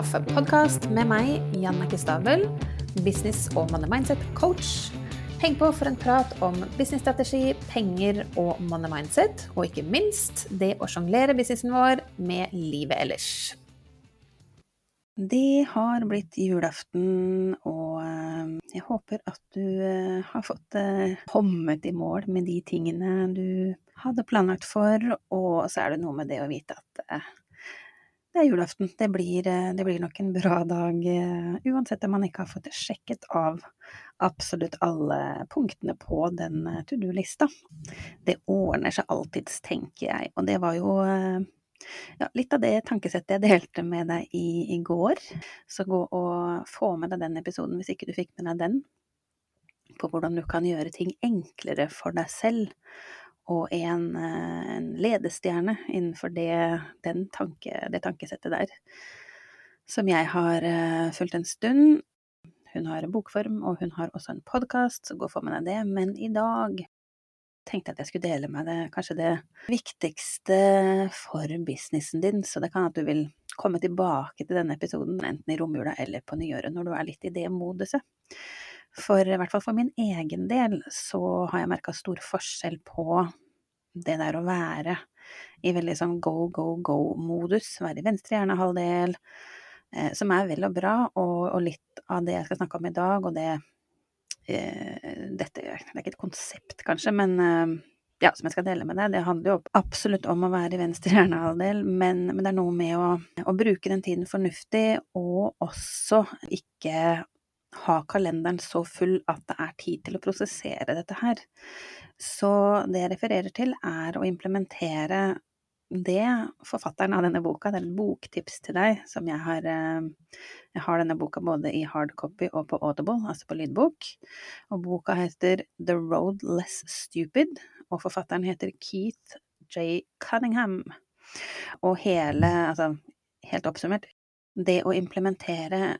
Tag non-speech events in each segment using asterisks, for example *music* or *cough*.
kaffepodkast med meg, Jannicke Stabel, business- og money mindset-coach. Heng på for en prat om businessstrategi, penger og money mindset, og ikke minst det å sjonglere businessen vår med livet ellers. Det har blitt julaften, og eh, jeg håper at du eh, har fått eh, kommet i mål med de tingene du hadde planlagt for, og så er det noe med det å vite at det er julaften. Det blir, eh, det blir, nok en bra dag, eh, uansett om man ikke har fått sjekket av absolutt alle punktene på den eh, to do-lista. Det ordner seg alltids, tenker jeg, og det var jo ja, litt av det tankesettet jeg delte med deg i, i går. Så gå og få med deg den episoden hvis ikke du fikk med deg den, på hvordan du kan gjøre ting enklere for deg selv og en, eh, en ledestjerne innenfor det, tanke, det, tankesettet der, som jeg har uh, fulgt en stund. Hun har en bokform, og hun har også en podkast, så gå for meg det. Men i dag tenkte jeg at jeg skulle dele med deg kanskje det viktigste for businessen din, så det kan at du vil komme tilbake til denne episoden enten i romjula eller på nyåret, når du er litt i det moduset. For i hvert fall for min egen del så har jeg merka stor forskjell på det der å være i veldig sånn go, go, go-modus, være i venstre hjernehalvdel, eh, som er vel og bra, og, og, litt av det jeg skal snakke om i dag, og det eh, Dette det er ikke et konsept, kanskje, men eh, ja, som jeg skal dele med deg, det handler jo absolutt om å være i venstre hjernehalvdel, men, men, det er noe med å, å bruke den tiden fornuftig, og også ikke ha kalenderen så full at det er tid til å prosessere dette her. Så det jeg refererer til, er å implementere det forfatteren av denne boka, det er et boktips til deg, som jeg har eh, Jeg har denne boka både i hardcopy og på Audible, altså på lydbok. Og boka heter The Road Less Stupid, og forfatteren heter Keith J. Cunningham. Og hele, altså helt oppsummert, det å implementere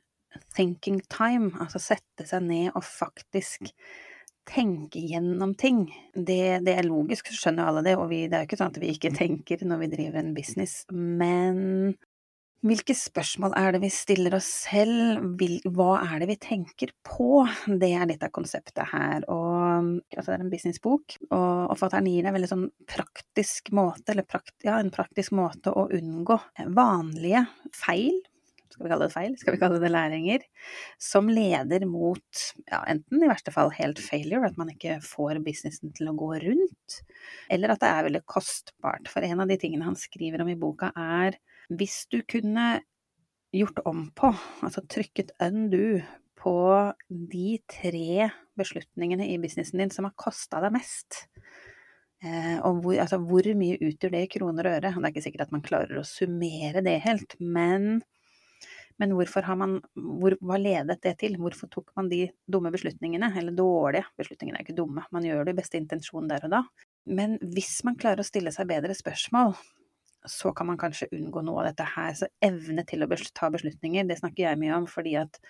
thinking time, altså sette seg ned og faktisk tenke gjennom ting. Det, det er logisk, så skjønner alle det, og vi, det er jo ikke sånn at vi ikke tenker når vi driver en business, men hvilke spørsmål er det vi stiller oss selv, hva er det vi tenker på? Det er litt av konseptet her. Og, altså det er en businessbok, og forfatteren gir deg en veldig sånn praktisk måte, eller prakt, ja, en praktisk måte å unngå vanlige feil skal vi kalle det feil, skal vi kalle det læringer, som leder mot ja, enten i verste fall helt failure, at man ikke får businessen til å gå rundt, eller at det er veldig kostbart. For en av de tingene han skriver om i boka er hvis du kunne gjort om på, altså trykket undo på de tre beslutningene i businessen din som har kosta deg mest, Eh, og hvor, altså, hvor, mye utgjør det i kroner og øre? Det er ikke sikkert at man klarer å summere det helt, men men hvorfor har man, hvor, hva ledet det til? Hvorfor tok man de dumme beslutningene? Eller dårlige, beslutningene er ikke dumme, man gjør det i beste intensjon der og da. Men hvis man klarer å stille seg bedre spørsmål, så kan man kanskje unngå noe av dette her. Så evne til å ta beslutninger, det snakker jeg mye om, fordi at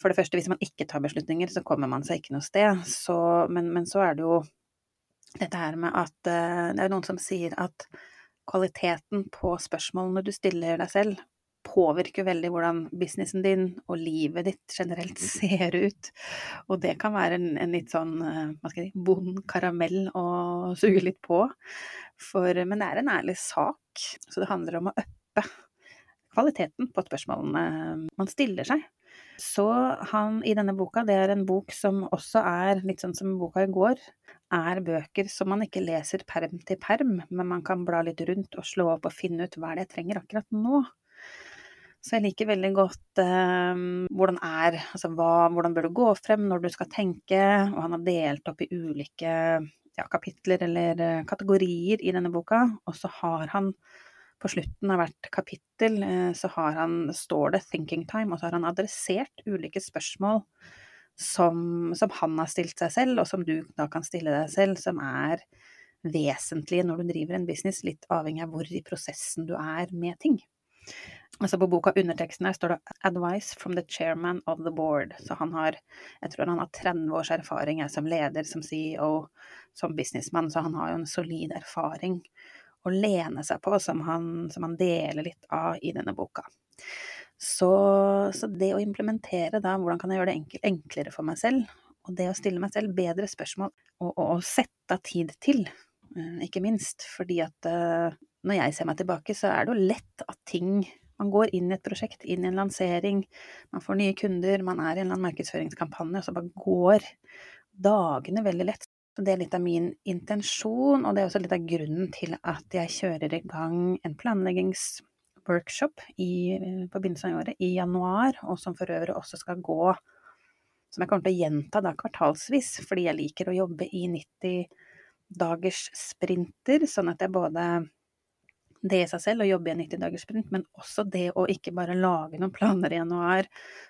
for det første, hvis man ikke tar beslutninger, så kommer man seg ikke noe sted. Så, men, men, så er det jo dette her med at uh, det er noen som sier at kvaliteten på spørsmålene du stiller deg selv, påvirker veldig hvordan businessen din og livet ditt generelt ser ut. Og det kan være en, en litt sånn eh, hva skal jeg si, vond karamell å suge litt på. For, men det er en ærlig sak, så det handler om å uppe kvaliteten på spørsmålene man stiller seg. Så han i denne boka, det er en bok som også er, litt sånn som boka i går, er bøker som man ikke leser perm til perm, men man kan bla litt rundt og slå opp og finne ut hva det er jeg trenger akkurat nå. Så jeg liker veldig godt eh, hvordan er Altså hva, hvordan bør du gå frem når du skal tenke, og han har delt opp i ulike ja, kapitler eller eh, kategorier i denne boka, og så har han på slutten av hvert kapittel eh, så har han, står det 'thinking time', og så har han adressert ulike spørsmål som, som han har stilt seg selv, og som du da kan stille deg selv, som er vesentlige når du driver en business, litt avhengig av hvor i prosessen du er med ting. Altså på boka underteksten her står det 'Advice from the chairman of the board'. Så han har, jeg tror han har 30 års erfaring som leder, som CEO, som businessmann, så han har jo en solid erfaring å lene seg på, som han, som han deler litt av i denne boka. Så, så det å implementere da hvordan kan jeg gjøre det enklere for meg selv, og det å stille meg selv bedre spørsmål, og, og, og sette av tid til, ikke minst, fordi at når jeg ser meg tilbake, så er det jo lett at ting man går inn i et prosjekt, inn i en lansering, man får nye kunder, man er i en eller annen markedsføringskampanje, og så bare går dagene veldig lett. Det er litt av min intensjon, og det er også litt av grunnen til at jeg kjører i gang en planleggingsworkshop i, på begynnelsen av året, i januar, og som for øvrig også skal gå, som jeg kommer til å gjenta da kvartalsvis, fordi jeg liker å jobbe i 90 dagers sprinter, sånn at jeg både det i seg selv, å jobbe i en 90-dagerssprint, men også det å ikke bare lage noen planer i januar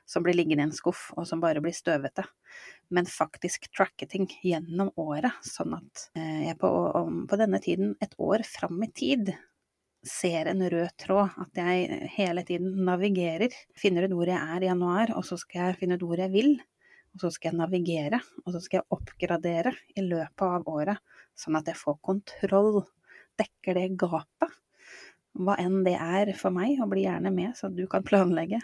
som blir liggende i en skuff, og som bare blir støvete, men faktisk tracke ting gjennom året, sånn at eh, jeg på, på denne tiden, et år fram i tid, ser en rød tråd, at jeg hele tiden navigerer, finner ut hvor jeg er i januar, og så skal jeg finne ut hvor jeg vil, og så skal jeg navigere, og så skal jeg oppgradere i løpet av året, sånn at jeg får kontroll. Dekker det gapet? Hva enn det er for meg, og bli gjerne med, så du kan *laughs* planlegge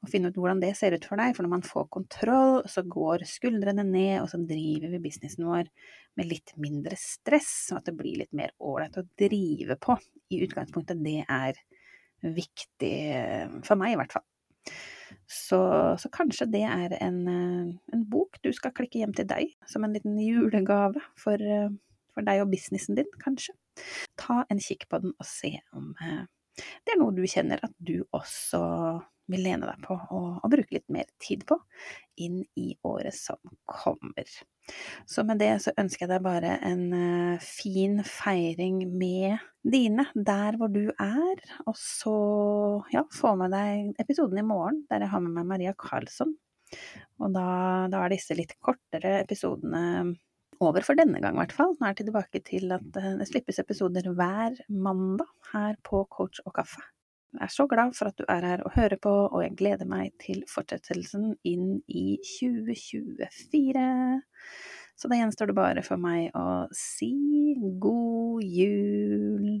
og finne ut hvordan det ser ut for deg. For når man får kontroll, så går skuldrene ned, og så driver vi businessen vår med litt mindre stress, og at det blir litt mer ålreit å drive på. I utgangspunktet, det er viktig for meg, i hvert fall. Så, så kanskje det er en, en, bok du skal klikke hjem til deg, som en liten julegave for, for deg og businessen din, kanskje. Ta en kikk på den og se om eh, det er noe du kjenner at du også vil lene deg på og, og, bruke litt mer tid på inn i året som kommer. Så med det så ønsker jeg deg bare en uh, fin feiring med dine der hvor du er, og så ja, få med deg episoden i morgen der jeg har med meg Maria Karlsson. Og da, da er disse litt kortere episodene over for denne gang, i hvert fall. Nå er jeg tilbake til at eh, det slippes episoder hver mandag her på Coach og kaffe. Jeg er så glad for at du er her og hører på, og jeg gleder meg til fortsettelsen inn i 2024. Så da gjenstår det bare for meg å si god jul.